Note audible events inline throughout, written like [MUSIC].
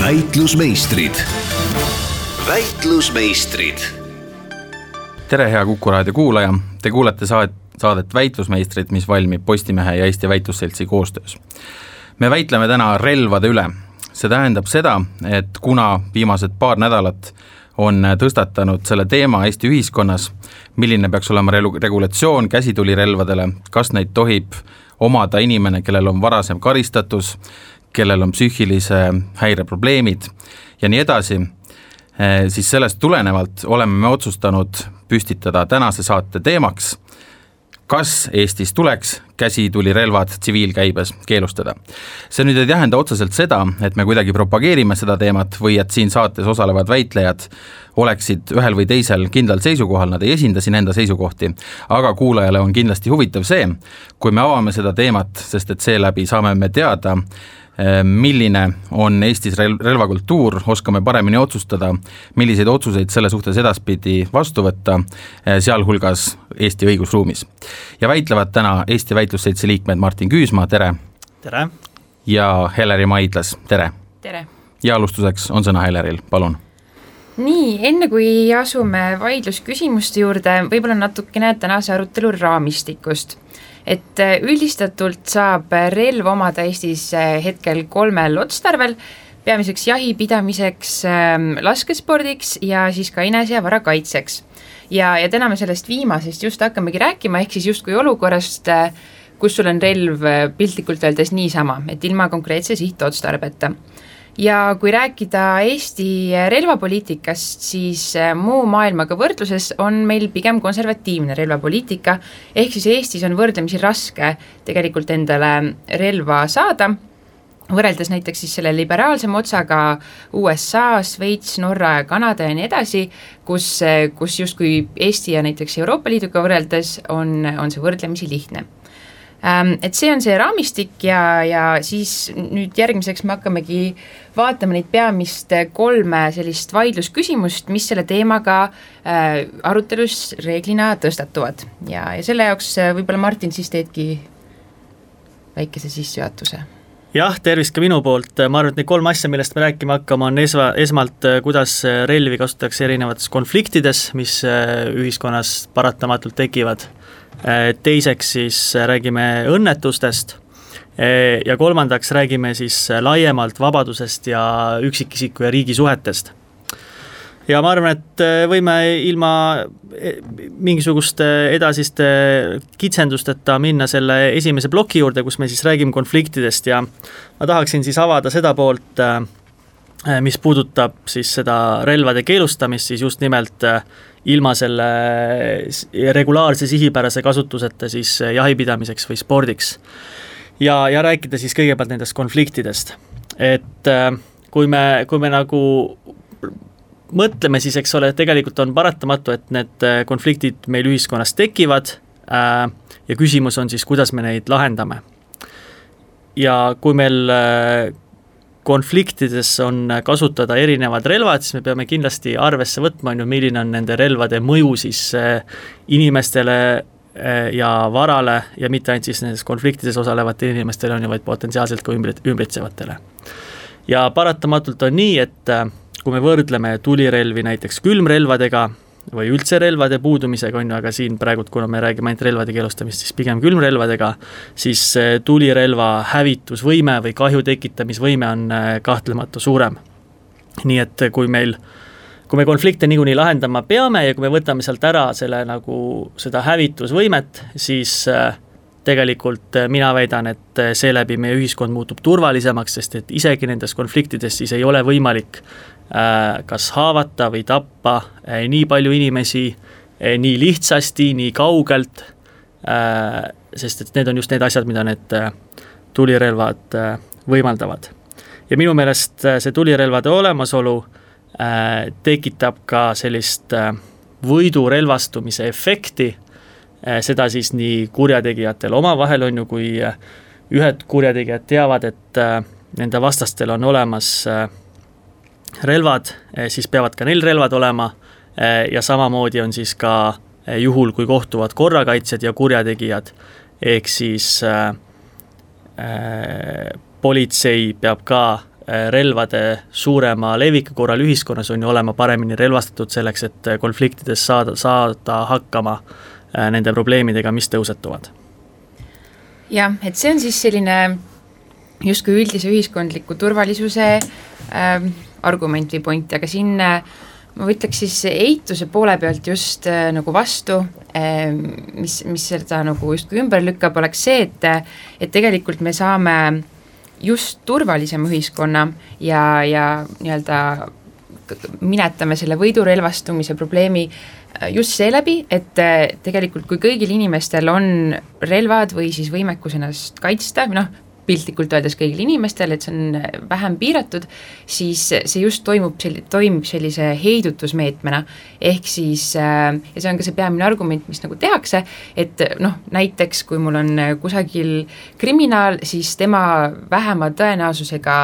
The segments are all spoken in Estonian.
väitlusmeistrid. väitlusmeistrid. tere, hea Kuku raadio kuulaja, te kuulete saat-, saadet Väitlusmeistrid, mis valmib Postimehe ja Eesti Väitlusseltsi koostöös. me väitleme täna relvade üle. see tähendab seda, et kuna viimased paar nädalat on tõstatanud selle teema Eesti ühiskonnas, milline peaks olema relu-, regulatsioon käsitulirelvadele, kas neid tohib omada inimene, kellel on varasem karistatus, kellel on psüühilise häire probleemid ja nii edasi, eh, siis sellest tulenevalt oleme me otsustanud püstitada tänase saate teemaks kas Eestis tuleks käsitulirelvad tsiviilkäibes keelustada. see nüüd ei tähenda otseselt seda, et me kuidagi propageerime seda teemat või et siin saates osalevad väitlejad oleksid ühel või teisel kindlal seisukohal, nad ei esinda siin enda seisukohti, aga kuulajale on kindlasti huvitav see, kui me avame seda teemat, sest et seeläbi saame me teada, milline on Eestis rel-, relvakultuur, oskame paremini otsustada, milliseid otsuseid selle suhtes edaspidi vastu võtta, äh, sealhulgas Eesti õigusruumis. ja väitlevad täna Eesti Väitlusseltsi liikmed Martin Küüsmaa, tere! tere! ja Heleri Maidlas, tere! tere! ja alustuseks on sõna Heleril, palun nii, enne kui asume vaidlusküsimuste juurde, võib-olla natukene tänase arutelu raamistikust et äh, üldistatult saab relv omada Eestis äh, hetkel kolmel otstarvel, peamiseks jahipidamiseks, ähm, laskespordiks ja siis ka enese- ja varakaitseks. ja, ja täna me sellest viimasest just hakkamegi rääkima, ehk siis justkui olukorrast, äh, kus sul on relv piltlikult öeldes niisama, et ilma konkreetse sihtotstarbeta ja kui rääkida Eesti relvapoliitikast, siis äh, muu maailmaga võrdluses on meil pigem konservatiivne relvapoliitika, ehk siis Eestis on võrdlemisi raske tegelikult endale relva saada, võrreldes näiteks siis selle liberaalsema otsaga USA, Šveits, Norra ja Kanada ja nii edasi, kus, äh, kus justkui Eesti ja näiteks Euroopa Liiduga võrreldes on, on see võrdlemisi lihtne et see on see raamistik ja, ja siis nüüd järgmiseks me hakkamegi vaatama neid peamist kolme sellist vaidlusküsimust, mis selle teemaga äh, arutelus reeglina tõstatuvad. Ja, ja selle jaoks äh, võib-olla Martin, siis teedki väikese sissejuhatuse. Jah, tervist ka minu poolt, ma arvan, et need kolm asja, millest me rääkima hakkame, on esma, esmalt, äh, kuidas relvi kasutatakse erinevates konfliktides, mis äh, ühiskonnas paratamatult tekivad. Äh, teiseks siis äh, räägime õnnetustest äh, ja kolmandaks räägime siis laiemalt vabadusest ja üksikisiku ja riigi suhetest. ja ma arvan, et võime ilma mingisuguste edasiste kitsendusteta minna selle esimese ploki juurde, kus me siis räägime konfliktidest ja ma tahaksin siis avada seda poolt, mis puudutab siis seda relvade keelustamist, siis just nimelt ilma selle regulaarse sihipärase kasutuseta siis jahipidamiseks või spordiks. ja, ja rääkida siis kõigepealt nendest konfliktidest, et äh, kui me, kui me nagu mõtleme, siis eks ole, tegelikult on paratamatu, et need äh, konfliktid meil ühiskonnas tekivad ja küsimus on siis, kuidas me neid lahendame. ja kui meil konfliktides on kasutada erinevad relvad, siis me peame kindlasti arvesse võtma, on ju, milline on nende relvade mõju siis eh, inimestele eh, ja varale ja mitte ainult siis nendes konfliktides osalevatele inimestele, on ju, vaid potentsiaalselt ka ümbrit-, ümbritsevatele. ja paratamatult on nii, et kui me võrdleme tulirelvi näiteks külmrelvadega, või üldse relvade puudumisega, on ju, aga siin praegult, kuna me räägime ainult relvade keelustamist, siis pigem külmrelvadega, siis tulirelva hävitusvõime või kahju tekitamisvõime on äh, kahtlemata suurem. nii et kui meil, kui me konflikte niikuinii lahendama peame ja kui me võtame sealt ära selle nagu seda hävitusvõimet, siis äh, tegelikult mina väidan, et seeläbi meie ühiskond muutub turvalisemaks, sest et isegi nendes konfliktides siis ei ole võimalik kas haavata või tappa äh, nii palju inimesi äh, nii lihtsasti, nii kaugelt, sest et need on just need asjad, mida need tulirelvad võimaldavad. ja minu meelest see tulirelvade olemasolu tekitab ka sellist võidurelvastumise efekti, seda siis nii kurjategijatel omavahel, on ju, kui ühed kurjategijad teavad, et nende vastastel on olemas äh, relvad, eh, siis peavad ka neil relvad olema eh, ja samamoodi on siis ka eh, juhul, kui kohtuvad korrakaitsjad ja kurjategijad, ehk siis äh, politsei peab ka relvade suurema leviku korral ühiskonnas on ju olema paremini relvastatud selleks, et konfliktides saada, saada hakkama nende probleemidega, mis tõusetuvad. jah, et see on siis selline justkui üldise ühiskondliku turvalisuse äh, argument või point, aga siin ma ütleks siis eituse poole pealt just äh, nagu vastu äh,, mis, mis seda nagu justkui ümber lükkab, oleks see, et et tegelikult me saame just turvalisema ühiskonna ja, ja nii-öelda minetame selle võidurelvastumise probleemi äh, just seeläbi, et äh, tegelikult kui kõigil inimestel on relvad või siis võimekus ennast kaitsta, noh, piltlikult öeldes kõigil inimestel, et see on vähem piiratud, siis see just toimub, toimib sellise heidutusmeetmena, ehk siis äh, ja see on ka see peamine argument, mis nagu tehakse, et noh, näiteks kui mul on kusagil kriminaal, siis tema vähema tõenäosusega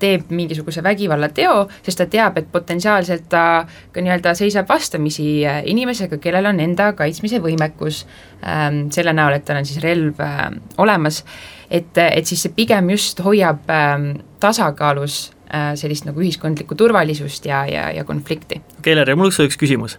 teeb mingisuguse vägivallateo, sest ta teab, et potentsiaalselt ta ka nii-öelda seisab vastamisi äh, inimesega, kellel on enda kaitsmise võimekus. Ähm, selle näol, et tal on siis relv äh, olemas, et, et siis see pigem just hoiab ähm, tasakaalus äh, sellist nagu ühiskondlikku turvalisust ja, ja, ja konflikti. Keller, mul oleks üks küsimus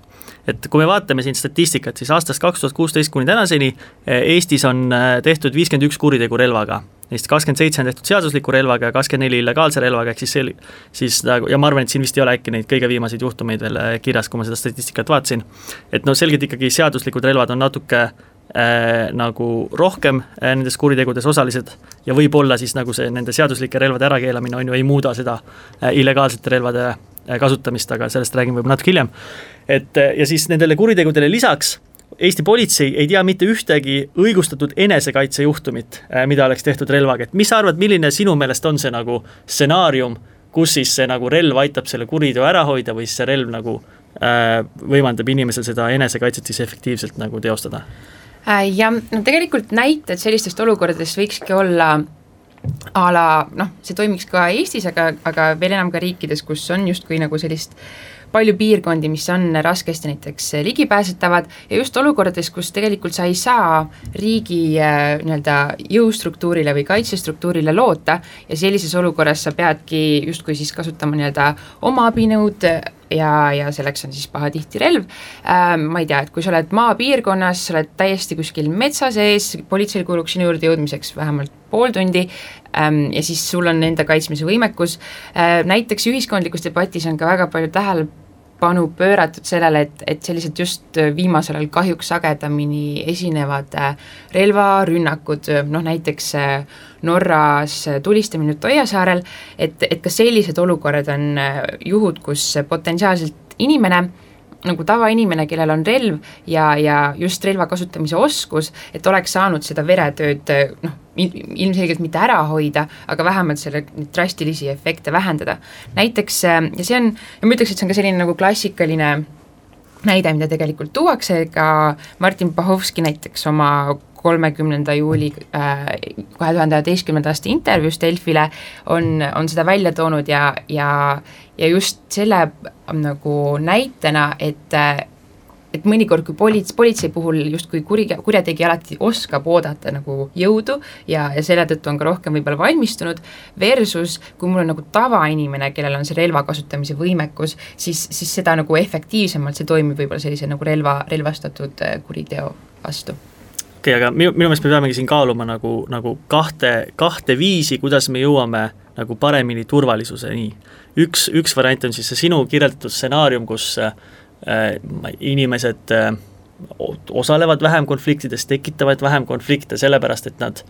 et kui me vaatame siin statistikat, siis aastast kaks tuhat kuusteist kuni tänaseni eh, Eestis on eh, tehtud viiskümmend üks kuritegu relvaga. Neist kakskümmend seitse on tehtud seadusliku relvaga ja kakskümmend neli illegaalse relvaga, ehk siis see, siis nagu ja ma arvan, et siin vist ei ole äkki neid kõige viimaseid juhtumeid veel kirjas, kui ma seda statistikat vaatasin. et no selgelt ikkagi seaduslikud relvad on natuke Äh, nagu rohkem äh, nendes kuritegudes osalised ja võib-olla siis nagu see nende seaduslike relvade ärakeelamine on ju, ei muuda seda äh, illegaalsete relvade äh, kasutamist, aga sellest räägime võib-olla natuke hiljem. et äh, ja siis nendele kuritegudele lisaks Eesti politsei ei tea mitte ühtegi õigustatud enesekaitsejuhtumit, äh, mida oleks tehtud relvaga, et mis sa arvad, milline sinu meelest on see nagu stsenaarium, kus siis see nagu relv aitab selle kuriteo ära hoida või siis see relv nagu äh, võimaldab inimesel seda enesekaitset siis efektiivselt nagu teostada? Äh, ja no tegelikult näited sellistest olukordadest võikski olla a la noh, see toimiks ka Eestis, aga, aga veel enam ka riikides, kus on justkui nagu sellist palju piirkondi, mis on raskesti näiteks ligipääsetavad ja just olukordades, kus tegelikult sa ei saa riigi äh, nii-öelda jõustruktuurile või kaitsestruktuurile loota ja sellises olukorras sa peadki justkui siis kasutama nii-öelda oma abinõud ja, ja selleks on siis pahatihti relv ähm,. ma ei tea, et kui sa oled maapiirkonnas, sa oled täiesti kuskil metsa sees, politseil kuluks sinu juurde jõudmiseks vähemalt pool tundi ähm, ja siis sul on enda kaitsmise võimekus äh,. näiteks ühiskondlikus debatis on ka väga palju tähelepanu pööratud sellele, et, et sellised just viimasel ajal kahjuks sagedamini esinevad äh, relvarünnakud, noh näiteks äh, Norras tulistamine Toia saarel, et, et ka sellised olukorrad on äh, juhud, kus potentsiaalselt inimene nagu tavainimene, kellel on relv ja, ja just relva kasutamise oskus, et oleks saanud seda veretööd noh, ilmselgelt mitte ära hoida, aga vähemalt selle drastilisi efekte vähendada. näiteks, äh, ja see on, ma ütleks, et see on ka selline nagu klassikaline näide, mida tegelikult tuuakse, ka Martin Pahovski näiteks oma kolmekümnenda juuli äh, kahe tuhande üheteistkümnenda aasta intervjuus Delfile on, on seda välja toonud ja, ja, ja just selle nagu näitena, et et mõnikord, kui polits-, politsei puhul justkui kuri, kurjategija alati oskab oodata nagu jõudu ja, ja selle tõttu on ka rohkem võib-olla valmistunud, versus kui mul on nagu tavainimene, kellel on see relva kasutamise võimekus, siis, siis seda nagu efektiivsemalt see toimib võib-olla sellise nagu relva, relvastatud äh, kuriteo vastu okei okay,, aga minu, minu meelest me peamegi siin kaaluma nagu, nagu kahte, kahte viisi, kuidas me jõuame nagu paremini turvalisuseni. üks, üks variant on siis see sinu kirjeldatud stsenaarium, kus äh, inimesed äh, osalevad vähem konfliktides, tekitavad vähem konflikte sellepärast, et nad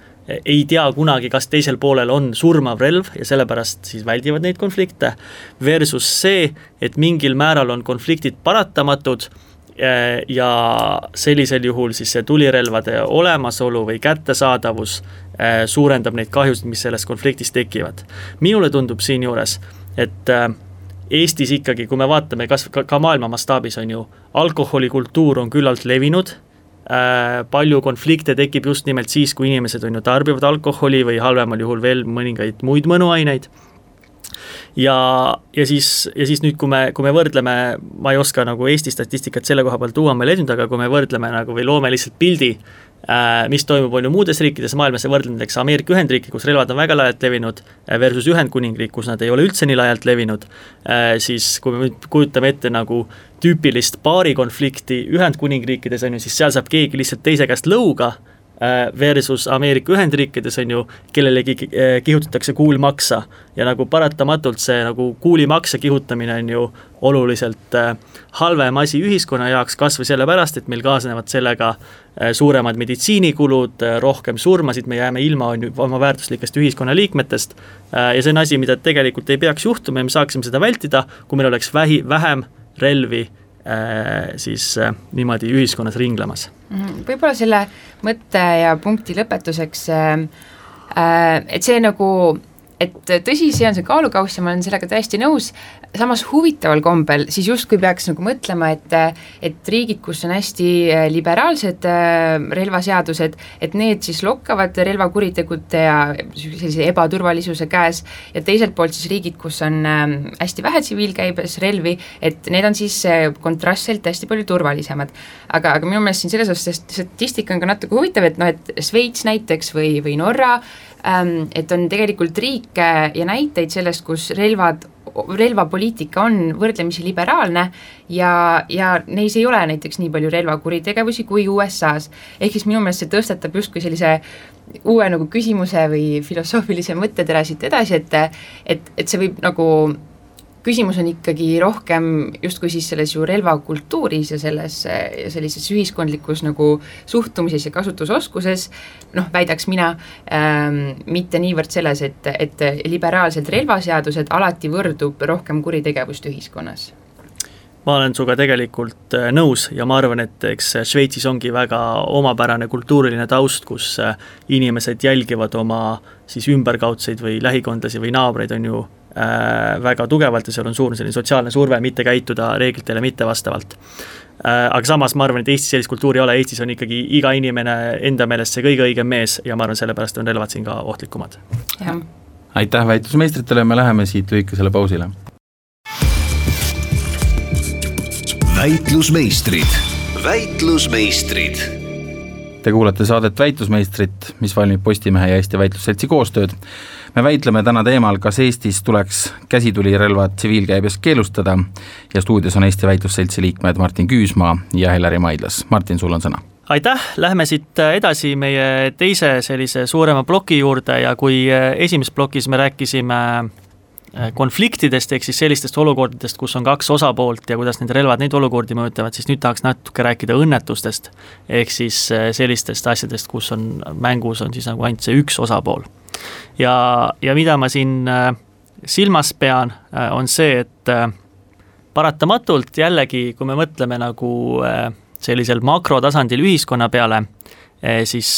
ei tea kunagi, kas teisel poolel on surmav relv ja sellepärast siis väldivad neid konflikte, versus see, et mingil määral on konfliktid paratamatud Äh, ja sellisel juhul siis see tulirelvade olemasolu või kättesaadavus äh, suurendab neid kahjusid, mis selles konfliktis tekivad. minule tundub siinjuures, et äh, Eestis ikkagi, kui me vaatame kas ka, ka maailma mastaabis on ju, alkoholikultuur on küllalt levinud äh,, palju konflikte tekib just nimelt siis, kui inimesed on ju tarbivad alkoholi või halvemal juhul veel mõningaid muid mõnuaineid ja, ja siis, ja siis nüüd, kui me, kui me võrdleme, ma ei oska nagu Eesti statistikat selle koha pealt tuua, ma ei leidnud, aga kui me võrdleme nagu või loome lihtsalt pildi mis toimub, on ju muudes riikides maailmas ja võrdlen näiteks Ameerika Ühendriike, kus relvad on väga laialt levinud, versus Ühendkuningriik, kus nad ei ole üldse nii laialt levinud, siis kui me nüüd kujutame ette nagu tüüpilist paarikonflikti Ühendkuningriikides, on ju, siis seal saab keegi lihtsalt teise käest lõuga Äh, versus Ameerika Ühendriikides on ju, kellelegi äh, kihutatakse kuulmaksa. Ja nagu paratamatult see nagu kuulimaksa kihutamine on ju oluliselt äh, halvem asi ühiskonna jaoks, kas või sellepärast, et meil kaasnevad sellega suuremad meditsiinikulud, rohkem surmasid, me jääme ilma, on ju, oma väärtuslikest ühiskonnaliikmetest ja see on asi, mida tegelikult ei peaks juhtuma ja me saaksime seda vältida, kui meil oleks vähi, vähem relvi Äh, siis äh, niimoodi ühiskonnas ringlemas. Mhm. võib-olla selle mõtte ja punkti lõpetuseks, äh, et see nagu et tõsi, see on see kaalukauss ja ma olen sellega täiesti nõus, samas huvitaval kombel siis justkui peaks nagu mõtlema, et et riigid, kus on hästi äh, liberaalsed äh, relvaseadused, et need siis lokkavad relvakuritegude ja sellise ebaturvalisuse käes ja teiselt poolt siis riigid, kus on ähm, hästi vähe tsiviilkäibes relvi, et need on siis äh, kontrastselt hästi palju turvalisemad. aga, aga minu meelest siin selles osas statistika on ka natuke huvitav, et noh, et Šveits näiteks või, või Norra Ähm, et on tegelikult riike ja näiteid sellest, kus relvad, relvapoliitika on võrdlemisi liberaalne ja, ja neis ei ole näiteks nii palju relvakuritegevusi kui USA-s. ehk siis minu meelest see tõstatab justkui sellise uue nagu küsimuse või filosoofilise mõttetera siit edasi, et et, et see võib nagu küsimus on ikkagi rohkem justkui siis selles ju relvakultuuris ja selles sellises ühiskondlikus nagu suhtumises ja kasutusoskuses, noh, väidaks mina ähm,, mitte niivõrd selles, et, et liberaalsed relvaseadused alati võrdub rohkem kuritegevust ühiskonnas. Ma olen sinuga tegelikult äh, nõus ja ma arvan, et eks Šveitsis ongi väga omapärane kultuuriline taust, kus äh, inimesed jälgivad oma siis ümberkaudseid või lähikondlasi või naabreid, on ju, väga tugevalt ja seal on suur selline sotsiaalne surve mitte käituda reeglitele mittevastavalt äh,. Aga samas ma arvan, et Eestis sellist kultuuri ei ole, Eestis on ikkagi iga inimene enda meelest see kõige õigem mees ja ma arvan, sellepärast on relvad siin ka ohtlikumad. aitäh väitlusmeistritele, me läheme siit lühikesele pausile. väitlusmeistrid, väitlusmeistrid Te kuulate saadet Väitlusmeistrit, mis valmib Postimehe ja Eesti Väitlusseltsi koostööd. Me väitleme täna teemal, kas Eestis tuleks käsitulirelvad tsiviilkäibes keelustada. Ja stuudios on Eesti Väitlusseltsi liikmed Martin Küüsmaa ja Helleri Maidlas. Martin, sul on sõna. Aitäh, lähme siit edasi meie teise sellise suurema ploki juurde ja kui esimeses plokis me rääkisime konfliktidest, ehk siis sellistest olukordadest, kus on kaks osapoolt ja kuidas need relvad neid olukordi mõjutavad, siis nüüd tahaks natuke rääkida õnnetustest. ehk siis äh, sellistest asjadest, kus on mängus, on siis nagu ainult see üks osapool ja, ja mida ma siin äh, silmas pean, äh, on see, et äh, paratamatult jällegi, kui me mõtleme nagu sellisel makrotasandil ühiskonna peale, siis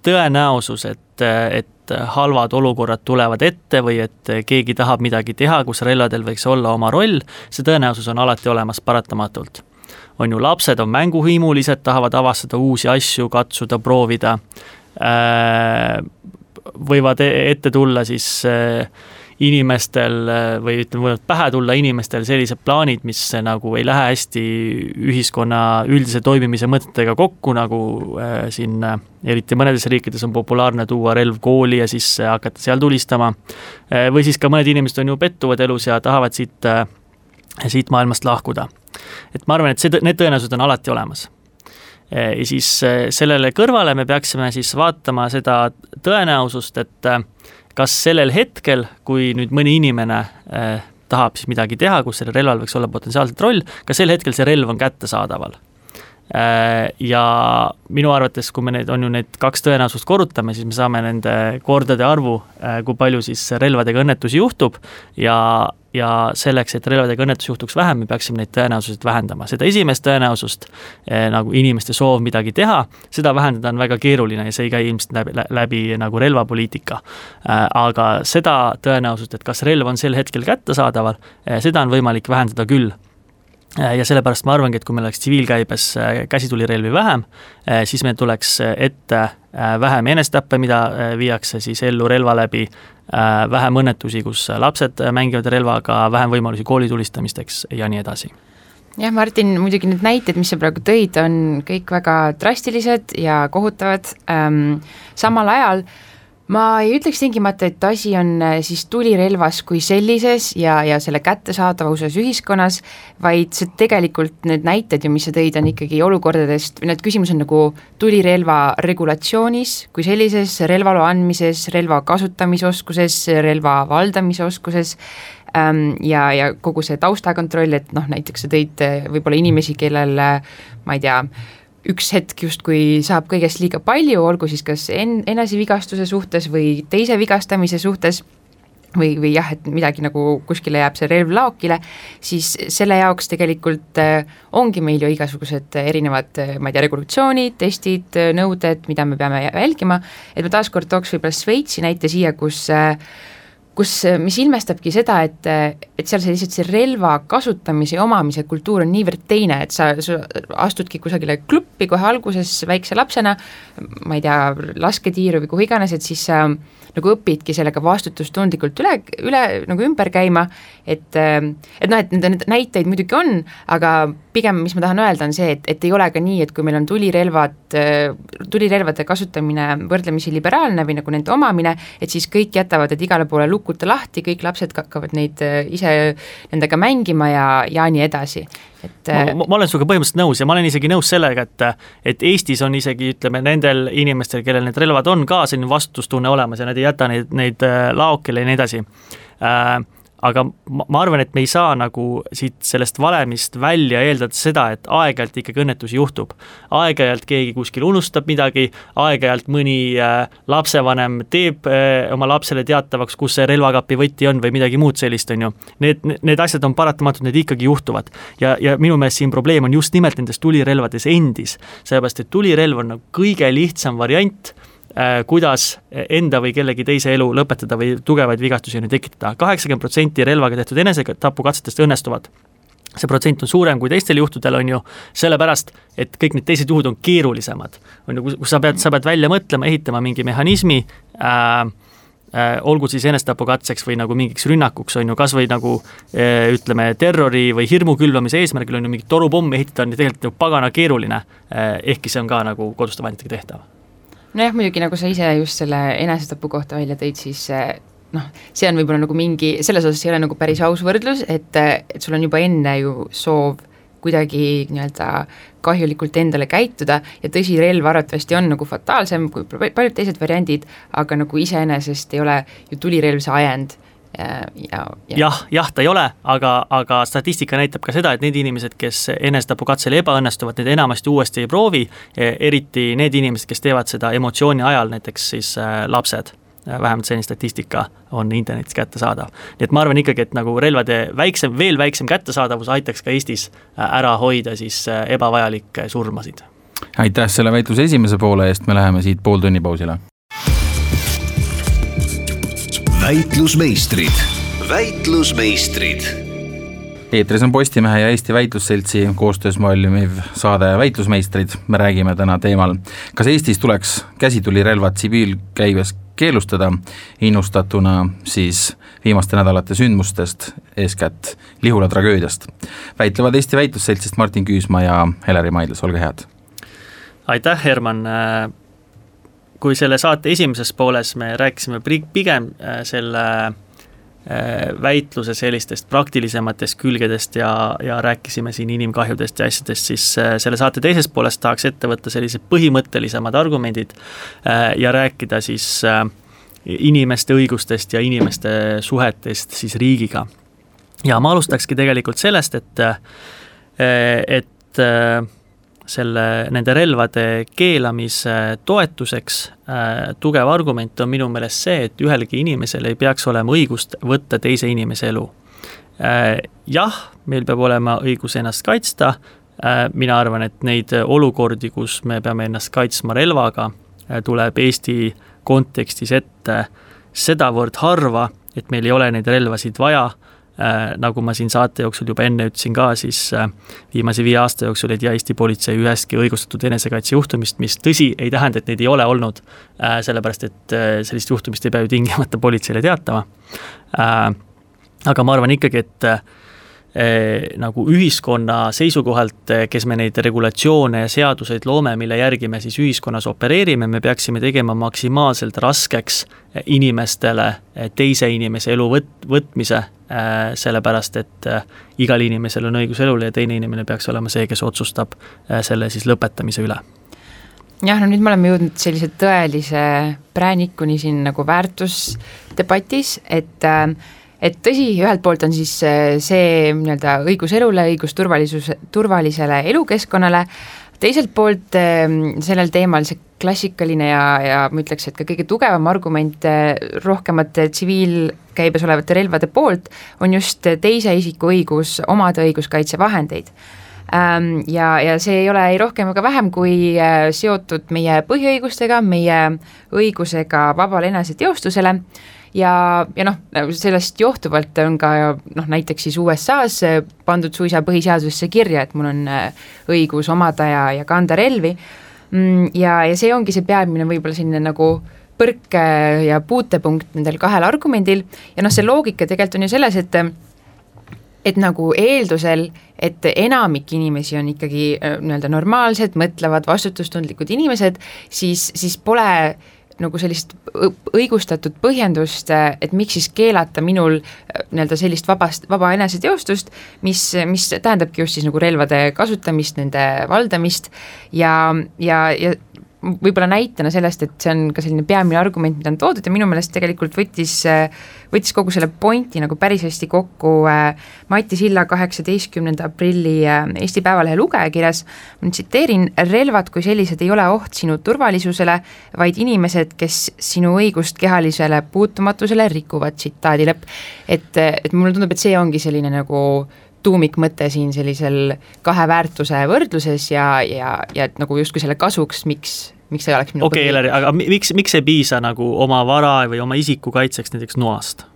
tõenäosus, et, et halvad olukorrad tulevad ette või et keegi tahab midagi teha, kus relvadel võiks olla oma roll, see tõenäosus on alati olemas paratamatult. on ju, lapsed on mänguhimulised, tahavad avastada uusi asju, katsuda, proovida võivad e-, ette tulla siis äh, inimestel äh, või ütleme, võivad pähe tulla inimestel sellised plaanid, mis nagu ei lähe hästi ühiskonna üldise toimimise mõtetega kokku, nagu äh, siin eriti mõnedes riikides on populaarne tuua relv kooli ja siis hakata seal tulistama. või siis ka mõned inimesed on ju pettuvad elus ja tahavad siit, siit maailmast lahkuda. et ma arvan, et see, need tõenäosused on alati olemas ja siis sellele kõrvale me peaksime siis vaatama seda tõenäosust, et kas sellel hetkel, kui nüüd mõni inimene tahab siis midagi teha, kus sellel relval võiks olla potentsiaalselt roll, kas sel hetkel see relv on kättesaadaval. Ja minu arvates, kui me need, on ju need kaks tõenäosust korrutame, siis me saame nende kordade arvu, kui palju siis relvadega õnnetusi juhtub ja ja selleks, et relvadega õnnetus juhtuks vähem, me peaksime neid tõenäosuseid vähendama, seda esimest tõenäosust eh, nagu inimeste soov midagi teha, seda vähendada on väga keeruline ja see ei käi ilmselt läbi, läbi nagu relvapoliitika äh,. aga seda tõenäosust, et kas relv on sel hetkel kättesaadaval eh,, seda on võimalik vähendada küll eh, ja sellepärast ma arvangi, et kui meil oleks tsiviilkäibes eh, käsitulirelvi vähem, eh, siis meil tuleks ette vähem enestappe, mida viiakse siis ellu relva läbi Äh, vähem õnnetusi, kus lapsed mängivad relvaga, vähem võimalusi koolitulistamisteks ja nii edasi. Jah, Martin, muidugi need näited, mis sa praegu tõid, on kõik väga drastilised ja kohutavad. Ähm,, samal ajal ma ei ütleks tingimata, et asi on äh, siis tulirelvas kui sellises ja, ja selle kättesaadavuses ühiskonnas, vaid see tegelikult need näited ju, mis sa tõid, on ikkagi olukordadest, need küsimus on nagu tulirelva regulatsioonis kui sellises, relvaloa andmises, relva kasutamisoskuses, relva valdamise oskuses Ähm, ja, ja kogu see taustakontroll, et noh, näiteks sa tõid äh, võib-olla inimesi, kellel äh, ma ei tea, üks hetk justkui saab kõigest liiga palju, olgu siis kas en-, enesevigastuse suhtes või teise vigastamise suhtes, või, või jah, et midagi nagu kuskile jääb see relv laokile, siis selle jaoks tegelikult äh, ongi meil ju igasugused erinevad, ma ei tea, regulatsioonid, testid, nõuded, mida me peame jälgima, et ma taaskord tooks võib-olla Šveitsi näite siia, kus äh, kus, mis ilmestabki seda, et, et seal see lihtsalt see relva kasutamise ja omamise kultuur on niivõrd teine, et sa, sa astudki kusagile kluppi kohe alguses väikse lapsena, ma ei tea, lasketiiru või kuhu iganes, et siis sa äh, nagu õpidki sellega vastutustundlikult üle, üle nagu ümber käima, et, et noh, et neid näiteid muidugi on, aga pigem, mis ma tahan öelda, on see, et, et ei ole ka nii, et kui meil on tulirelvad, tulirelvade kasutamine võrdlemisi liberaalne või nagu nende omamine, et siis kõik jätavad need igale poole lukuta lahti, kõik lapsed hakkavad neid ise nendega mängima ja, ja nii edasi. Et ma, äh, ma, ma olen sinuga põhimõtteliselt nõus ja ma olen isegi nõus sellega, et et Eestis on isegi ütleme, nendel inimestel, kellel need relvad on ka selline vastutustunne olemas ja nad ei jäta neid, neid äh, laokile ja nii edasi. Äh, aga ma, ma arvan, et me ei saa nagu siit sellest valemist välja eeldada seda, et aeg-ajalt ikkagi õnnetusi juhtub. aeg-ajalt keegi kuskil unustab midagi, aeg-ajalt mõni äh, lapsevanem teeb äh, oma lapsele teatavaks, kus see relvakapi võti on või midagi muud sellist, on ju. Need, need asjad on paratamatud, need ikkagi juhtuvad. ja, ja minu meelest siin probleem on just nimelt nendes tulirelvades endis, sellepärast et tulirelv on nagu kõige lihtsam variant kuidas enda või kellegi teise elu lõpetada või tugevaid vigastusi ju tekitada. kaheksakümmend protsenti relvaga tehtud enesetapukatsetest õnnestuvad. see protsent on suurem kui teistel juhtudel, on ju, sellepärast, et kõik need teised juhud on keerulisemad. on ju, kus sa pead, sa pead välja mõtlema, ehitama mingi mehhanismi äh,, äh, olgu siis enesetapukatseks või nagu mingiks rünnakuks, on ju, kas või nagu äh, ütleme, terrori või hirmu külvamise eesmärgil on ju mingit torupomm ehitada, on ju tegelikult ju pagana keeruline äh,, ehkki see on ka nagu koduste vahenditega tehtav nojah, muidugi nagu sa ise just selle enesetapu kohta välja tõid, siis eh, noh, see on võib-olla nagu mingi, selles osas ei ole nagu päris aus võrdlus, et, et sul on juba enne ju soov kuidagi nii-öelda kahjulikult endale käituda ja tõsi, relv arvatavasti on nagu fataalsem kui paljud teised variandid, aga nagu iseenesest ei ole ju tulirelv see ajend ja, ja jah, jah, ta ei ole, aga, aga statistika näitab ka seda, et need inimesed, kes enesetapukatsel ebaõnnestuvad, need enamasti uuesti ei proovi, e, eriti need inimesed, kes teevad seda emotsiooni ajal, näiteks siis äh, lapsed vähemalt selline statistika on internetis kättesaadav. nii et ma arvan ikkagi, et nagu relvade väiksem, veel väiksem kättesaadavus aitaks ka Eestis ära hoida siis ebavajalikke surmasid. aitäh selle väitluse esimese poole eest, me läheme siit pooltunni pausile väitlusmeistrid, väitlusmeistrid eetris on Postimehe ja Eesti Väitlusseltsi koostöös valmiv saade Väitlusmeistrid. me räägime täna teemal, kas Eestis tuleks käsitulirelvad tsiviilkäibes keelustada, innustatuna siis viimaste nädalate sündmustest, eeskätt Lihula tragöödiast. väitlevad Eesti Väitlusseltsist Martin Küüsma ja Heleri Maidlas, olge head! aitäh, Herman, kui selle saate esimeses pooles me rääkisime pigem äh, selle äh, väitluse sellistest praktilisematest külgedest ja, ja rääkisime siin inimkahjudest ja asjadest, siis äh, selle saate teises pooles tahaks ette võtta sellised põhimõttelisemad argumendid ja rääkida siis inimeste õigustest ja inimeste suhetest siis riigiga. ja ma alustakski tegelikult sellest, et, et selle, nende relvade keelamise toetuseks äh, tugev argument on minu meelest see, et ühelgi inimesel ei peaks olema õigust võtta teise inimese elu äh,. jah, meil peab olema õigus ennast kaitsta äh,, mina arvan, et neid olukordi, kus me peame ennast kaitsma relvaga äh,, tuleb Eesti kontekstis ette sedavõrd harva, et meil ei ole neid relvasid vaja nagu ma siin saate jooksul juba enne ütlesin ka, siis äh, viimase viie aasta jooksul ei tea Eesti politsei ühestki õigustatud enesekaitsejuhtumist, mis tõsi, ei tähenda, et neid ei ole olnud, äh, sellepärast et sellist juhtumist ei pea ju tingimata politseile teatama. aga ma arvan ikkagi, et nagu ühiskonna seisukohalt, eh, kes me neid regulatsioone ja seaduseid loome, mille järgi me siis ühiskonnas opereerime, me peaksime tegema maksimaalselt raskeks eh, inimestele eh, teise inimese elu võt-, võtmise, sellepärast et igal inimesel on õigus elule ja teine inimene peaks olema see, kes otsustab selle siis lõpetamise üle. Jah, no nüüd me oleme jõudnud sellise tõelise präänikuni siin nagu väärtusdebatis, et äh, et tõsi, ühelt poolt on siis äh, see nii-öelda õigus elule, õigus turvalisus, turvalisele elukeskkonnale, teiselt poolt ähm, sellel teemal see klassikaline ja, ja ma ütleks, et ka kõige tugevam argument äh, rohkemate tsiviilkäibes olevate relvade poolt on just teise isiku õigus omada õiguskaitsevahendeid. Ähm, ja, ja see ei ole ei rohkem ega vähem kui äh, seotud meie põhiõigustega, meie õigusega vabale eneseteostusele ja, ja noh, sellest johtuvalt on ka noh, näiteks siis USA-s pandud suisa põhiseadusesse kirja, et mul on äh, õigus omada ja, ja kanda relvi. Mm, ja, ja see ongi see peamine võib-olla selline nagu põrke ja puutepunkt nendel kahel argumendil. Ja noh, see loogika tegelikult on ju selles, et et nagu eeldusel, et enamik inimesi on ikkagi äh, nii-öelda normaalsed, mõtlevad, vastutustundlikud inimesed, siis, siis pole nagu sellist õigustatud põhjendust, et miks siis keelata minul äh, nii-öelda sellist vabast, vaba eneseteostust, mis, mis tähendabki just siis nagu relvade kasutamist, nende valdamist ja, ja, ja võib-olla näitena sellest, et see on ka selline peamine argument, mida on toodud ja minu meelest tegelikult võttis, võttis kogu selle pointi nagu päris hästi kokku äh, Mati Silla kaheksateistkümnenda aprilli äh, Eesti Päevalehe lugejakirjas, ma tsiteerin, relvad kui sellised ei ole oht sinu turvalisusele, vaid inimesed, kes sinu õigust kehalisele puutumatusele rikuvad, tsitaadi lõpp. et, et mulle tundub, et see ongi selline nagu tuumikmõte siin sellisel kahe väärtuse võrdluses ja, ja, ja et nagu justkui selle kasuks, miks, miks see oleks minu okei okay,, Eleri, aga miks, miks ei piisa nagu oma vara või oma isiku kaitseks näiteks noast?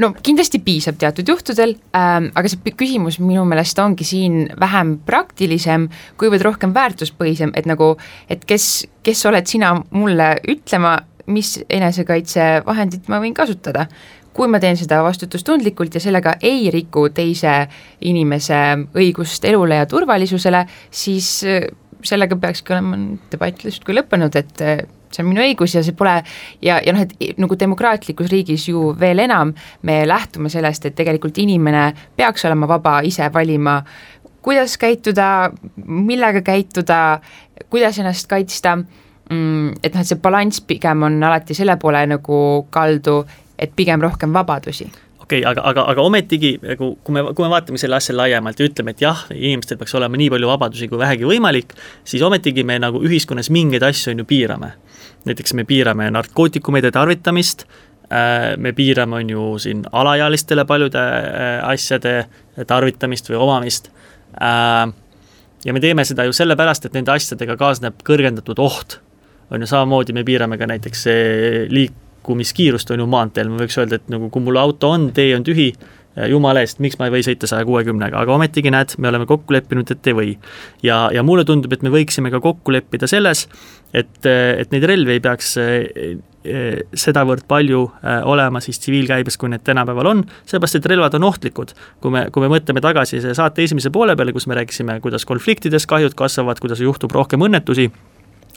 no kindlasti piisab teatud juhtudel ähm,, aga see küsimus minu meelest ongi siin vähem praktilisem, kuivõrd rohkem väärtuspõhisem, et nagu, et kes, kes oled sina mulle ütlema, mis enesekaitsevahendit ma võin kasutada kui ma teen seda vastutustundlikult ja sellega ei riku teise inimese õigust elule ja turvalisusele, siis äh, sellega peakski olema debatt justkui lõppenud, et äh, see on minu õigus ja see pole ja, ja noh, et nagu demokraatlikus riigis ju veel enam me lähtume sellest, et tegelikult inimene peaks olema vaba ise valima, kuidas käituda, millega käituda, kuidas ennast kaitsta, mm, et noh, et see balanss pigem on alati selle poole nagu kaldu, et pigem rohkem vabadusi okei okay,, aga, aga, aga ometigi nagu kui me, kui me vaatame selle asja laiemalt ja ütleme, et jah, inimestel peaks olema nii palju vabadusi kui vähegi võimalik, siis ometigi me nagu ühiskonnas mingeid asju on ju piirame. näiteks me piirame narkootikumide tarvitamist, äh, me piirame, on ju, siin alaealistele paljude äh, asjade tarvitamist või omamist, äh, ja me teeme seda ju sellepärast, et nende asjadega kaasneb kõrgendatud oht. on ju, samamoodi me piirame ka näiteks liik-, liikumiskiirust on ju maanteel, ma võiks öelda, et nagu kui mul auto on, tee on tühi, jumala eest, miks ma ei või sõita saja kuuekümnega, aga ometigi näed, me oleme kokku leppinud, et ei või. ja, ja mulle tundub, et me võiksime ka kokku leppida selles, et, et neid relvi ei peaks eh, eh, sedavõrd palju eh, olema siis tsiviilkäibes, kui need tänapäeval on, seepärast et relvad on ohtlikud. kui me, kui me mõtleme tagasi saate esimese poole peale, kus me rääkisime, kuidas konfliktides kahjud kasvavad, kuidas juhtub rohkem õnnetusi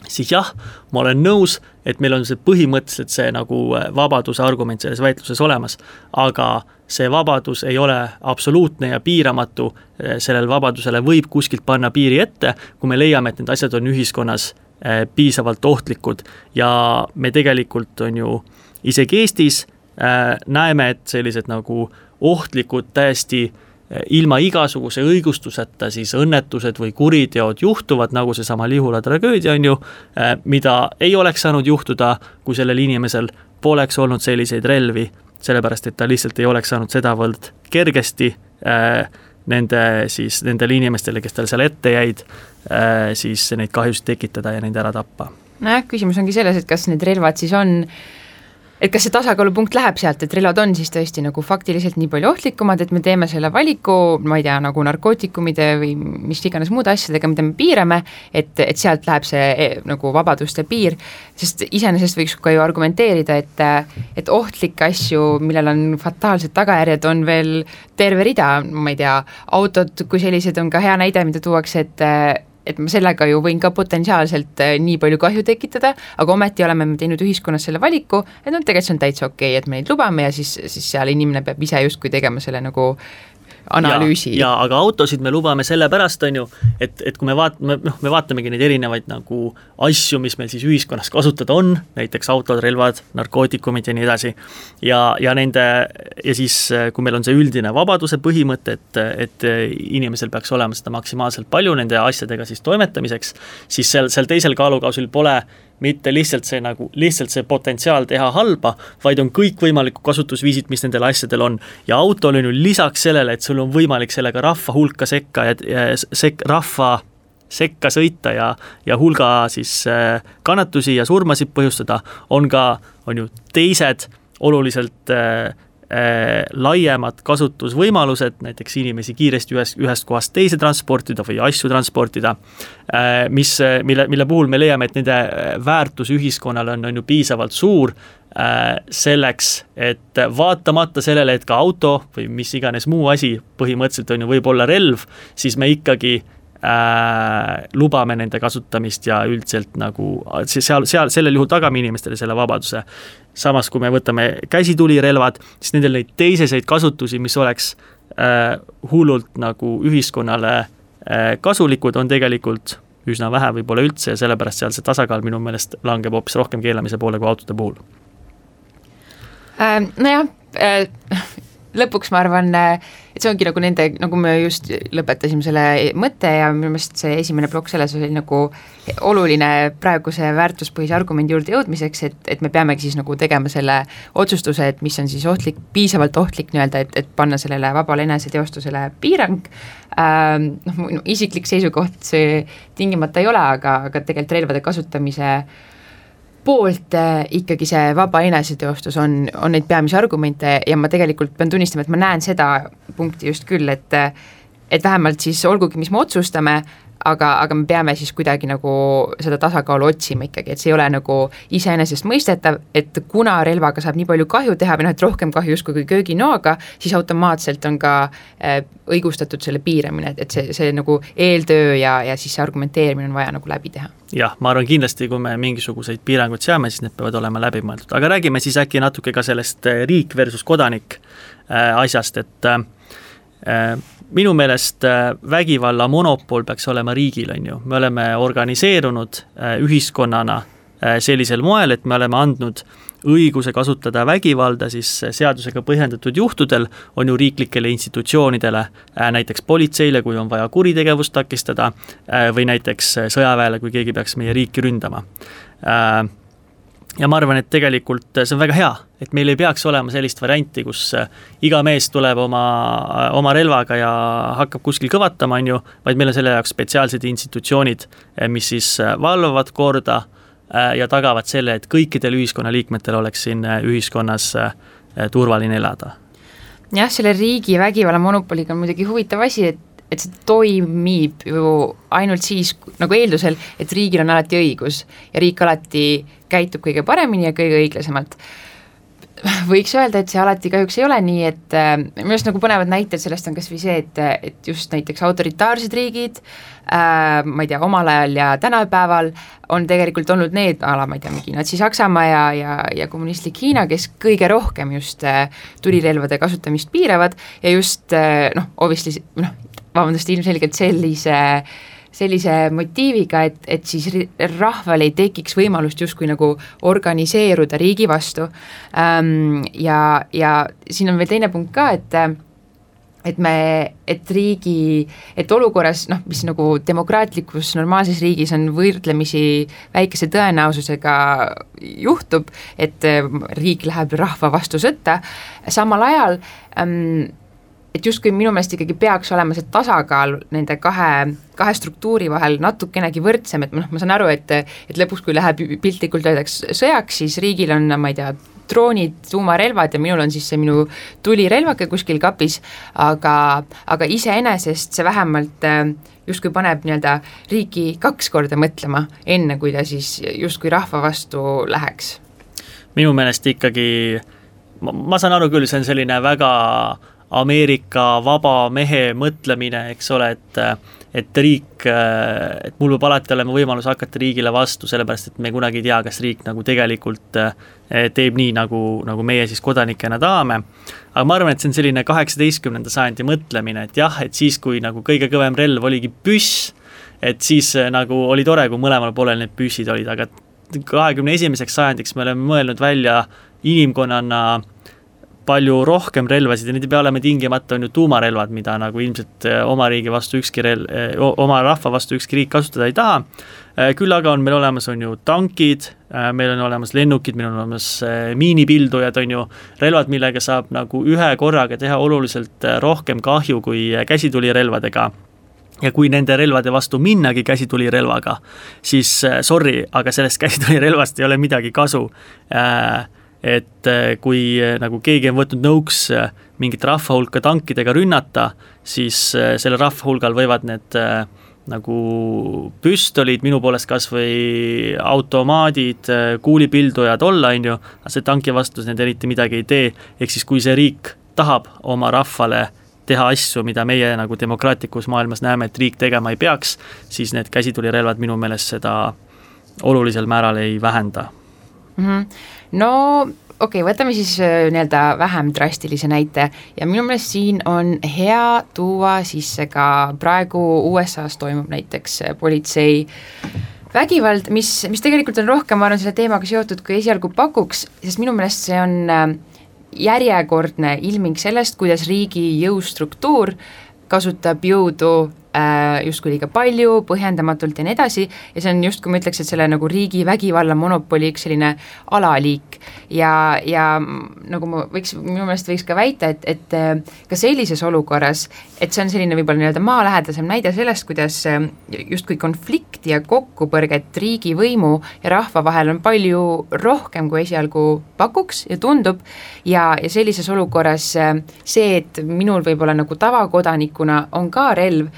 siis jah, ma olen nõus, et meil on see põhimõtteliselt see nagu äh, vabaduse argument selles väitluses olemas, aga see vabadus ei ole absoluutne ja piiramatu, äh, sellele vabadusele võib kuskilt panna piiri ette, kui me leiame, et need asjad on ühiskonnas äh, piisavalt ohtlikud. Ja me tegelikult on ju isegi Eestis näeme, et sellised nagu ohtlikud, täiesti äh, ilma igasuguse õigustuseta siis õnnetused või kuriteod juhtuvad, nagu seesama Lihula tragöödia on ju, äh, mida ei oleks saanud juhtuda, kui sellel inimesel poleks olnud selliseid relvi, sellepärast et ta lihtsalt ei oleks saanud sedavõrd kergesti äh, nende siis, nendele inimestele, kes tal seal ette jäid äh,, siis neid kahjusid tekitada ja neid ära tappa. nojah, küsimus ongi selles, et kas need relvad siis on et kas see tasakaalupunkt läheb sealt, et relvad on siis tõesti nagu faktiliselt nii palju ohtlikumad, et me teeme selle valiku, ma ei tea, nagu narkootikumide või mis iganes muude asjadega, mida me piirame, et, et sealt läheb see eh, nagu vabaduste piir, sest iseenesest võiks ka ju argumenteerida, et et ohtlikke asju, millel on fataalsed tagajärjed, on veel terve rida, ma ei tea, autod kui sellised on ka hea näide, mida tuuakse, et et ma sellega ju võin ka potentsiaalselt äh, nii palju kahju tekitada, aga ometi oleme me teinud ühiskonnas selle valiku, et noh, tegelikult see on täitsa okei okay,, et me neid lubame ja siis, siis seal inimene peab ise justkui tegema selle nagu analüüsi. ja aga autosid me lubame sellepärast, on ju, et, et kui me vaatame, noh, me vaatamegi neid erinevaid nagu asju, mis meil siis ühiskonnas kasutada on, näiteks autod, relvad, narkootikumid ja nii edasi, ja, ja nende, ja siis, kui meil on see üldine vabaduse põhimõte, et, et inimesel peaks olema seda maksimaalselt palju nende asjadega siis toimetamiseks, siis seal, seal teisel kaalukausil pole mitte lihtsalt see nagu, lihtsalt see potentsiaal teha halba, vaid on kõikvõimalikud kasutusviisid, mis nendel asjadel on. ja autol on ju lisaks sellele, et sul on võimalik sellega rahva hulka sekka ja, ja sek-, rahva sekka sõita ja, ja hulga siis äh, kannatusi ja surmasid põhjustada, on ka, on ju teised oluliselt äh, laiemad kasutusvõimalused, näiteks inimesi kiiresti ühest, ühest kohast teise transportida või asju transportida äh,, mis, mille, mille puhul me leiame, et nende äh, väärtus ühiskonnale on, on ju piisavalt suur äh, selleks, et vaatamata sellele, et ka auto või mis iganes muu asi põhimõtteliselt on ju võib-olla relv, siis me ikkagi äh, lubame nende kasutamist ja üldiselt nagu seal, seal, sellel juhul tagame inimestele selle vabaduse. samas, kui me võtame käsitulirelvad, siis nendel neid teiseseid kasutusi, mis oleks äh, hullult nagu ühiskonnale äh, kasulikud, on tegelikult üsna vähe, võib-olla üldse ja sellepärast seal see tasakaal minu meelest langeb hoopis rohkem keelamise poole kui autode puhul äh,. Nojah äh,, lõpuks ma arvan et see ongi nagu nende, nagu me just lõpetasime selle mõtte ja minu meelest see esimene plokk selles oli nagu oluline praeguse väärtuspõhise argumendi juurde jõudmiseks, et, et me peamegi siis nagu tegema selle otsustuse, et mis on siis ohtlik, piisavalt ohtlik nii-öelda, et, et panna sellele vabale eneseteostusele piirang. Ähm,, noh, mu isiklik seisukoht see tingimata ei ole, aga, aga tegelikult relvade kasutamise äh, poolt äh, ikkagi see vaba eneseteostus on, on neid peamisi argumente ja ma tegelikult pean tunnistama, et ma näen seda punkti just küll, et et vähemalt siis olgugi, mis me otsustame, aga, aga me peame siis kuidagi nagu seda tasakaalu otsima ikkagi, et see ei ole nagu iseenesestmõistetav, et kuna relvaga saab nii palju kahju teha või noh, et rohkem kahju justkui kui kööginoaga, siis automaatselt on ka äh, õigustatud selle piiramine, et, et see, see nagu eeltöö ja, ja siis see argumenteerimine on vaja nagu läbi teha. jah, ma arvan kindlasti, kui me mingisuguseid piiranguid seame, siis need peavad olema läbimõeldud, aga räägime siis äkki natuke ka sellest äh, riik versus kodanik äh, asjast, et äh, minu meelest äh, vägivalla monopol peaks olema riigil, on ju, me oleme organiseerunud äh, ühiskonnana äh, sellisel moel, et me oleme andnud õiguse kasutada vägivalda siis seadusega põhjendatud juhtudel, on ju riiklikele institutsioonidele, näiteks politseile, kui on vaja kuritegevust takistada, või näiteks sõjaväele, kui keegi peaks meie riiki ründama ja ma arvan, et tegelikult see on väga hea, et meil ei peaks olema sellist varianti, kus äh, iga mees tuleb oma, äh, oma relvaga ja hakkab kuskil kõvatama, on ju, vaid meil on selle jaoks spetsiaalsed institutsioonid, äh, mis siis valvavad korda ja tagavad selle, et kõikidel ühiskonnaliikmetel oleks siin ühiskonnas turvaline elada. jah, selle riigi vägivalla monopoliga on muidugi huvitav asi, et et see toimib ju ainult siis nagu eeldusel, et riigil on alati õigus ja riik alati käitub kõige paremini ja kõige õiglasemalt. võiks öelda, et see alati kahjuks ei ole nii, et äh, minu arust nagu põnevad näited sellest on kas või see, et, et just näiteks autoritaarsed riigid äh,, ma ei tea, omal ajal ja tänapäeval on tegelikult olnud need ala, ma ei tea, mingi Natsi-Saksamaa ja, ja, ja kommunistlik Hiina, kes kõige rohkem just äh, tulirelvade kasutamist piiravad ja just äh, noh, obviously noh, vabandust, ilmselgelt sellise sellise motiiviga, et, et siis rahval ei tekiks võimalust justkui nagu organiseeruda riigi vastu ähm,. ja, ja siin on veel teine punkt ka, et et me, et riigi, et olukorras noh, mis nagu demokraatlikus normaalses riigis on võrdlemisi väikese tõenäosusega juhtub, et riik läheb rahva vastu sõtta, samal ajal ähm, et justkui minu meelest ikkagi peaks olema see tasakaal nende kahe, kahe struktuuri vahel natukenegi võrdsem, et noh, ma saan aru, et et lõpuks, kui läheb piltlikult öeldaks sõjaks, siis riigil on, ma ei tea, droonid, tuumarelvad ja minul on siis see minu tulirelvake kuskil kapis, aga, aga iseenesest see vähemalt äh, justkui paneb nii-öelda riiki kaks korda mõtlema, enne kui ta siis justkui rahva vastu läheks. minu meelest ikkagi, ma saan aru küll, see on selline väga Ameerika vaba mehe mõtlemine, eks ole, et et riik, et mul peab alati olema võimalus hakata riigile vastu, sellepärast et me kunagi ei tea, kas riik nagu tegelikult teeb nii, nagu, nagu meie siis kodanikena tahame. aga ma arvan, et see on selline kaheksateistkümnenda sajandi mõtlemine, et jah, et siis, kui nagu kõige kõvem relv oligi püss, et siis nagu oli tore, kui mõlemal poolel need püssid olid, aga kahekümne esimeseks sajandiks me oleme mõelnud välja inimkonnana palju rohkem relvasid ja need ei pea olema tingimata, on ju, tuumarelvad, mida nagu ilmselt eh, oma riigi vastu ükski rel-, eh, oma rahva vastu ükski riik kasutada ei taha, eh, küll aga on meil olemas, on ju, tankid, meil on olemas lennukid, meil on olemas miinipildujad, on ju, relvad, millega saab nagu ühe korraga teha oluliselt rohkem kahju kui käsitulirelvadega. Ja kui nende relvade vastu minnagi käsitulirelvaga, siis sorry, aga sellest [LAUGHS] käsitulirelvast ei ole midagi kasu. Äh, et äh, kui äh, nagu keegi on võtnud nõuks äh, mingit rahva hulka tankidega rünnata, siis sellel rahva hulgal võivad need nagu püstolid, minu poolest kas või automaadid, kuulipildujad olla, on ju, aga see tanki vastu need eriti midagi ei tee, ehk siis kui see riik tahab oma rahvale teha asju, mida meie nagu demokraatlikus maailmas näeme, et riik tegema ei peaks, siis need käsitulirelvad minu meelest seda olulisel määral ei vähenda mm. -hmm. no okei okay,, võtame siis äh, nii-öelda vähem drastilise näite ja minu meelest siin on hea tuua sisse ka praegu USA-s toimub näiteks äh, politsei vägivald, mis, mis tegelikult on rohkem, ma arvan, selle teemaga seotud, kui esialgu pakuks, sest minu meelest see on äh, järjekordne ilming sellest, kuidas riigi jõustruktuur kasutab jõudu justkui liiga palju, põhjendamatult ja nii edasi, ja see on justkui ma ütleks, et selle nagu riigi vägivalla monopoli üks selline alaliik. ja, ja nagu ma võiks, minu meelest võiks ka väita, et, et äh, ka sellises olukorras, et see on selline võib-olla nii-öelda maalähedasem näide sellest, kuidas äh, justkui konflikti ja kokkupõrget riigivõimu ja rahva vahel on palju rohkem, kui esialgu pakuks ja tundub, ja, ja sellises olukorras see, et minul võib-olla nagu tavakodanikuna on ka relv,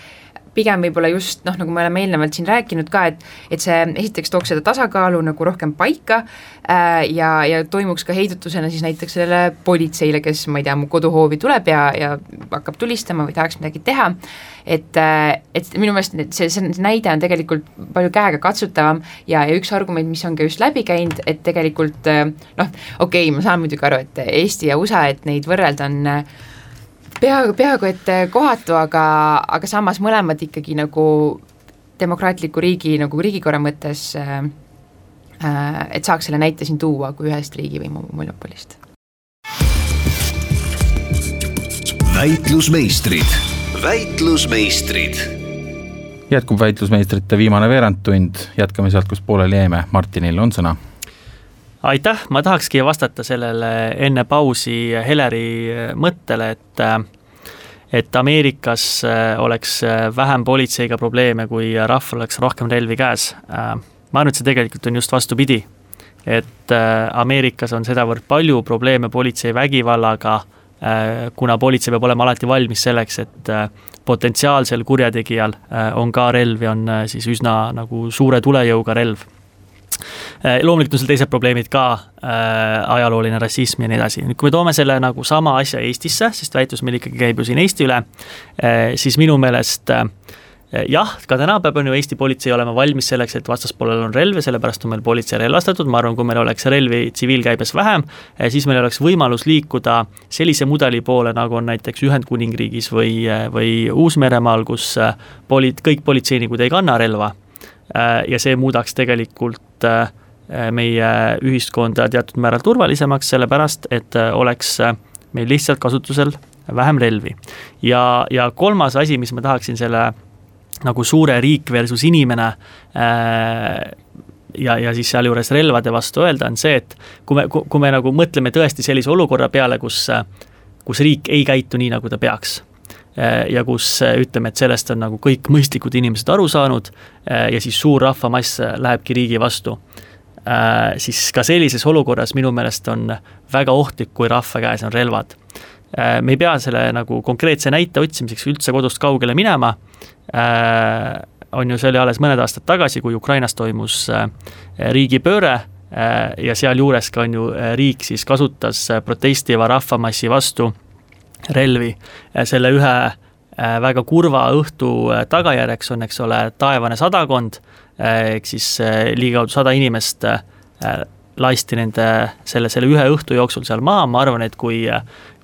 pigem võib-olla just noh, nagu me oleme eelnevalt siin rääkinud ka, et et see esiteks tooks seda tasakaalu nagu rohkem paika äh, ja, ja toimuks ka heidutusena siis näiteks sellele politseile, kes ma ei tea, mu koduhoovi tuleb ja, ja hakkab tulistama või tahaks midagi teha, et, äh, et minu meelest see, see näide on tegelikult palju käegakatsutavam ja, ja üks argument, mis on ka just läbi käinud, et tegelikult äh, noh, okei okay,, ma saan muidugi aru, et Eesti ja USA, et neid võrrelda on äh, peaaegu, peaaegu et eh, kohatu, aga, aga samas mõlemad ikkagi nagu demokraatliku riigi nagu riigikorra mõttes äh, et saaks selle näite siin tuua kui ühest riigivõimu monopolist. väitlusmeistrid, väitlusmeistrid. jätkub väitlusmeistrite viimane veerandtund, jätkame sealt, kus pooleli jäime, Martinil on sõna aitäh, ma tahakski vastata sellele enne pausi Heleri mõttele, et et Ameerikas äh, oleks äh, vähem politseiga probleeme, kui rahval oleks rohkem relvi käes. Äh, ma arvan, et see tegelikult on just vastupidi. et Ameerikas on sedavõrd palju probleeme politsei vägivallaga, kuna politsei peab olema alati valmis selleks, et potentsiaalsel kurjategijal on ka relv ja on siis üsna nagu suure tulejõuga relv loomulikult on seal teised probleemid ka äh,, ajalooline rassism ja nii edasi, nüüd kui me toome selle nagu sama asja Eestisse, sest väitlus meil ikkagi käib ju siin Eesti üle äh,, siis minu meelest äh, jah, ka täna peab, on ju, Eesti politsei olema valmis selleks, et vastaspoolel on relv ja sellepärast on meil politsei relvastatud, ma arvan, kui meil oleks relvi tsiviilkäibes vähem, äh, siis meil oleks võimalus liikuda sellise mudeli poole, nagu on näiteks Ühendkuningriigis või, äh, või Uus-Meremaal, kus poli-, kõik politseinikud ei kanna relva ja see muudaks tegelikult Äh, meie ühiskonda teatud määral turvalisemaks, sellepärast et äh, oleks äh, meil lihtsalt kasutusel vähem relvi. ja, ja kolmas asi, mis ma tahaksin selle nagu suure riik versus inimene ja, ja siis sealjuures relvade vastu öelda, on see, et kui me, kui me nagu mõtleme tõesti sellise olukorra peale, kus, kus riik ei käitu nii, nagu ta peaks ja kus ütleme, et sellest on nagu kõik mõistlikud inimesed aru saanud ja siis suur rahvamass lähebki riigi vastu siis ka sellises olukorras minu meelest on väga ohtlik, kui rahva käes on relvad. me ei pea selle nagu konkreetse näite otsimiseks üldse kodust kaugele minema, on ju, see oli alles mõned aastad tagasi, kui Ukrainas toimus riigipööre ja sealjuures ka on ju riik siis kasutas protestiva rahvamassi vastu relvi selle ühe Äh, väga kurva õhtu äh, tagajärjeks on, eks ole, taevane sadakond, äh, ehk siis ligikaudu sada inimest lasti nende, selle, selle ühe õhtu jooksul seal maha, ma arvan, et kui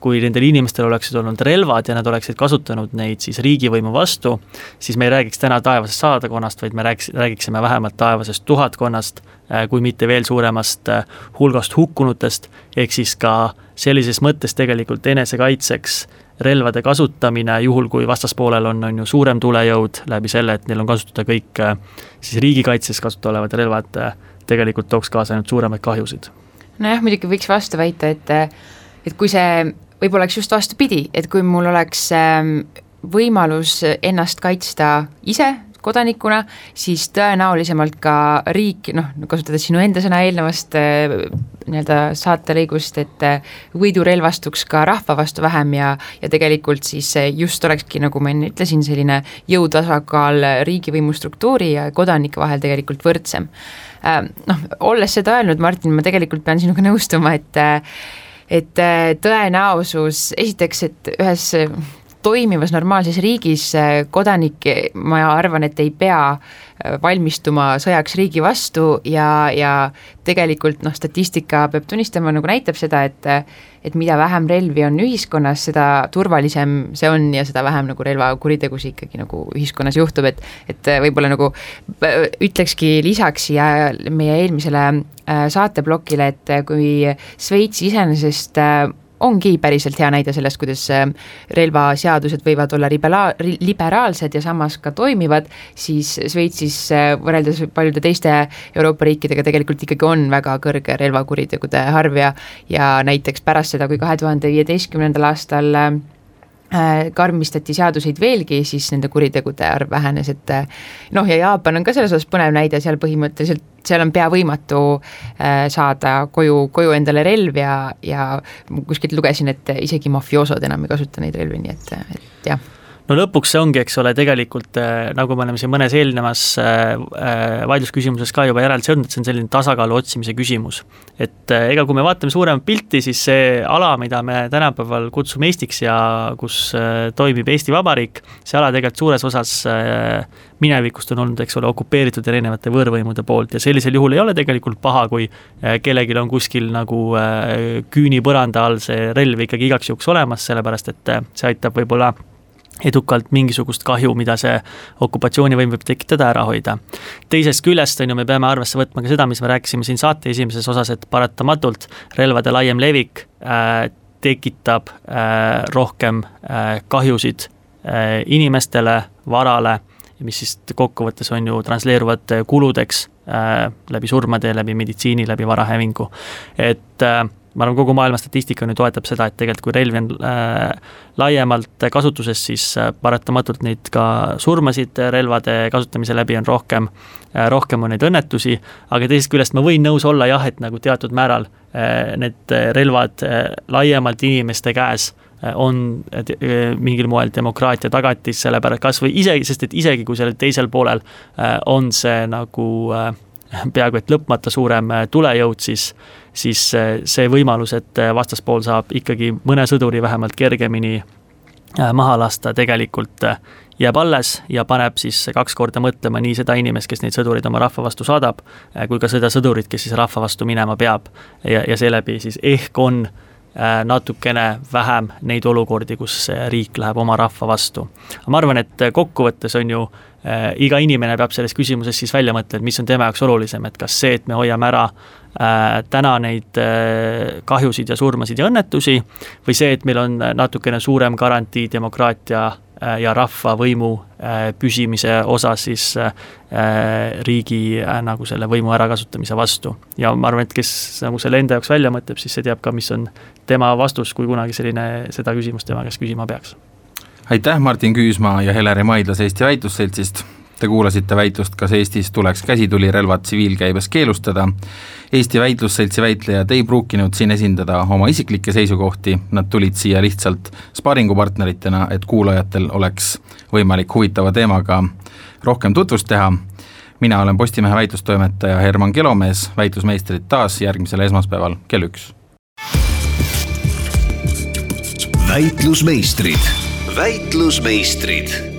kui nendel inimestel oleksid olnud relvad ja nad oleksid kasutanud neid siis riigivõimu vastu, siis me ei räägiks täna taevasest sadakonnast, vaid me räägiks, räägiksime vähemalt taevasest tuhatkonnast, kui mitte veel suuremast hulgast hukkunutest, ehk siis ka sellises mõttes tegelikult enesekaitseks äh, relvade kasutamine, juhul kui vastaspoolel on, on ju suurem tulejõud läbi selle, et neil on kasutada kõik äh, siis riigikaitses kasutada olevad relvad, äh, tegelikult tooks kaasa ainult suuremaid kahjusid. nojah, muidugi võiks vastu väita, et et kui see võib-olla oleks just vastupidi, et kui mul oleks ähm, võimalus ennast kaitsta ise kodanikuna, siis tõenäolisemalt ka riik, noh, kasutades sinu enda sõna eelnevast äh, nii-öelda saatelõigust, et äh, võidurelvastuks ka rahva vastu vähem ja, ja tegelikult siis just olekski, nagu ma enne ütlesin, selline jõutasakaal riigivõimu struktuuri ja kodanike vahel tegelikult võrdsem. Äh, noh, olles seda öelnud, Martin, ma tegelikult pean sinuga nõustuma, et et tõenäosus, esiteks, et ühes toimivas normaalses riigis kodanik, ma arvan, et ei pea äh, valmistuma sõjaks riigi vastu ja, ja tegelikult noh, statistika peab tunnistama, nagu näitab seda, et et mida vähem relvi on ühiskonnas, seda turvalisem see on ja seda vähem nagu relvakuritegusid ikkagi nagu ühiskonnas juhtub, et et võib-olla nagu äh, ütlekski lisaks siia meie eelmisele äh, saateplokile, et kui Šveits iseenesest ongi päriselt hea näide sellest, kuidas äh, relvaseadused võivad olla libera-, liberaalsed ja samas ka toimivad, siis Šveitsis äh, võrreldes paljude teiste Euroopa riikidega tegelikult ikkagi on väga kõrge relvakuritegude arv ja ja näiteks pärast seda, kui kahe tuhande viieteistkümnendal aastal äh, karmistati seaduseid veelgi, siis nende kuritegude arv vähenes, et noh, ja Jaapan on ka selles osas põnev näide, seal põhimõtteliselt seal on pea võimatu äh, saada koju, koju endale relv ja, ja kuskilt lugesin, et isegi mafioosod enam ei kasuta neid relvi, nii et, et jah no lõpuks see ongi, eks ole, tegelikult äh, nagu me oleme siin mõnes eelnevas äh, vaidlusküsimuses ka juba järelduse jõudnud, et see on selline tasakaalu otsimise küsimus. et ega kui me vaatame suuremat pilti, siis see ala, mida me tänapäeval kutsume Eestiks ja kus toimib Eesti Vabariik, see ala tegelikult suures osas minevikust on olnud, eks ole, okupeeritud erinevate võõrvõimude poolt ja sellisel juhul ei ole tegelikult paha, kui äh, kellelgi on kuskil nagu äh, küünipõranda all see relv ikkagi igaks juhuks olemas, sellepärast et äh, see aitab võib-olla edukalt mingisugust kahju, mida see okupatsioonivõim võib tekitada, ära hoida. teisest küljest, on ju, me peame arvesse võtma ka seda, mis me rääkisime siin saate esimeses osas, et paratamatult relvade laiem levik äh, tekitab äh, rohkem äh, kahjusid äh, inimestele, varale mis siis kokkuvõttes on ju transleeruvad kuludeks äh, läbi surmade, läbi meditsiini, läbi varahävingu. et äh, ma arvan, kogu maailma statistika nüüd toetab seda, et tegelikult kui relvi on äh, laiemalt kasutuses, siis äh, paratamatult neid ka surmasid relvade kasutamise läbi on rohkem äh,, rohkem on neid õnnetusi, aga teisest küljest ma võin nõus olla jah, et nagu teatud määral äh, need relvad äh, laiemalt inimeste käes Äh, on äh, mingil moel demokraatia tagatis, sellepärast kas või isegi, sest et isegi kui sellel teisel poolel on see nagu peaaegu et lõpmata suurem tulejõud, siis, siis see võimalus, et vastaspool saab ikkagi mõne sõduri vähemalt kergemini maha lasta, tegelikult jääb alles ja paneb siis kaks korda mõtlema nii seda inimest, kes neid sõdureid oma rahva vastu saadab, kui ka seda sõdurit, kes siis rahva vastu minema peab. ja, ja seeläbi siis ehk on äh, Äh, natukene vähem neid olukordi, kus riik läheb oma rahva vastu. ma arvan, et kokkuvõttes on ju äh, iga inimene peab selles küsimuses siis välja mõtlema, et mis on tema jaoks olulisem, et kas see, et me hoiame ära äh, täna neid äh, kahjusid ja surmasid ja õnnetusi või see, et meil on natukene suurem garantii demokraatia Äh, ja rahvavõimu äh, püsimise osas siis äh, riigi nagu selle võimu ärakasutamise vastu. ja ma arvan, et kes nagu selle enda jaoks välja mõtleb, siis see teab ka, mis on tema vastus, kui kunagi selline, seda küsimust tema käest küsima peaks. aitäh, Martin Küüsmaa ja Heleri Maidlas Eesti Väitlusseltsist, te kuulasite väitlust, kas Eestis tuleks käsitulirelvad tsiviilkäibes keelustada. Eesti Väitlusseltsi väitlejad ei pruukinud siin esindada oma isiklikke seisukohti, nad tulid siia lihtsalt sparingupartneritena, et kuulajatel oleks võimalik huvitava teemaga rohkem tutvust teha. mina olen Postimehe väitlustoimetaja Herman Kelomees, väitlusmeistrid taas järgmisel esmaspäeval kell üks. väitlusmeistrid, väitlusmeistrid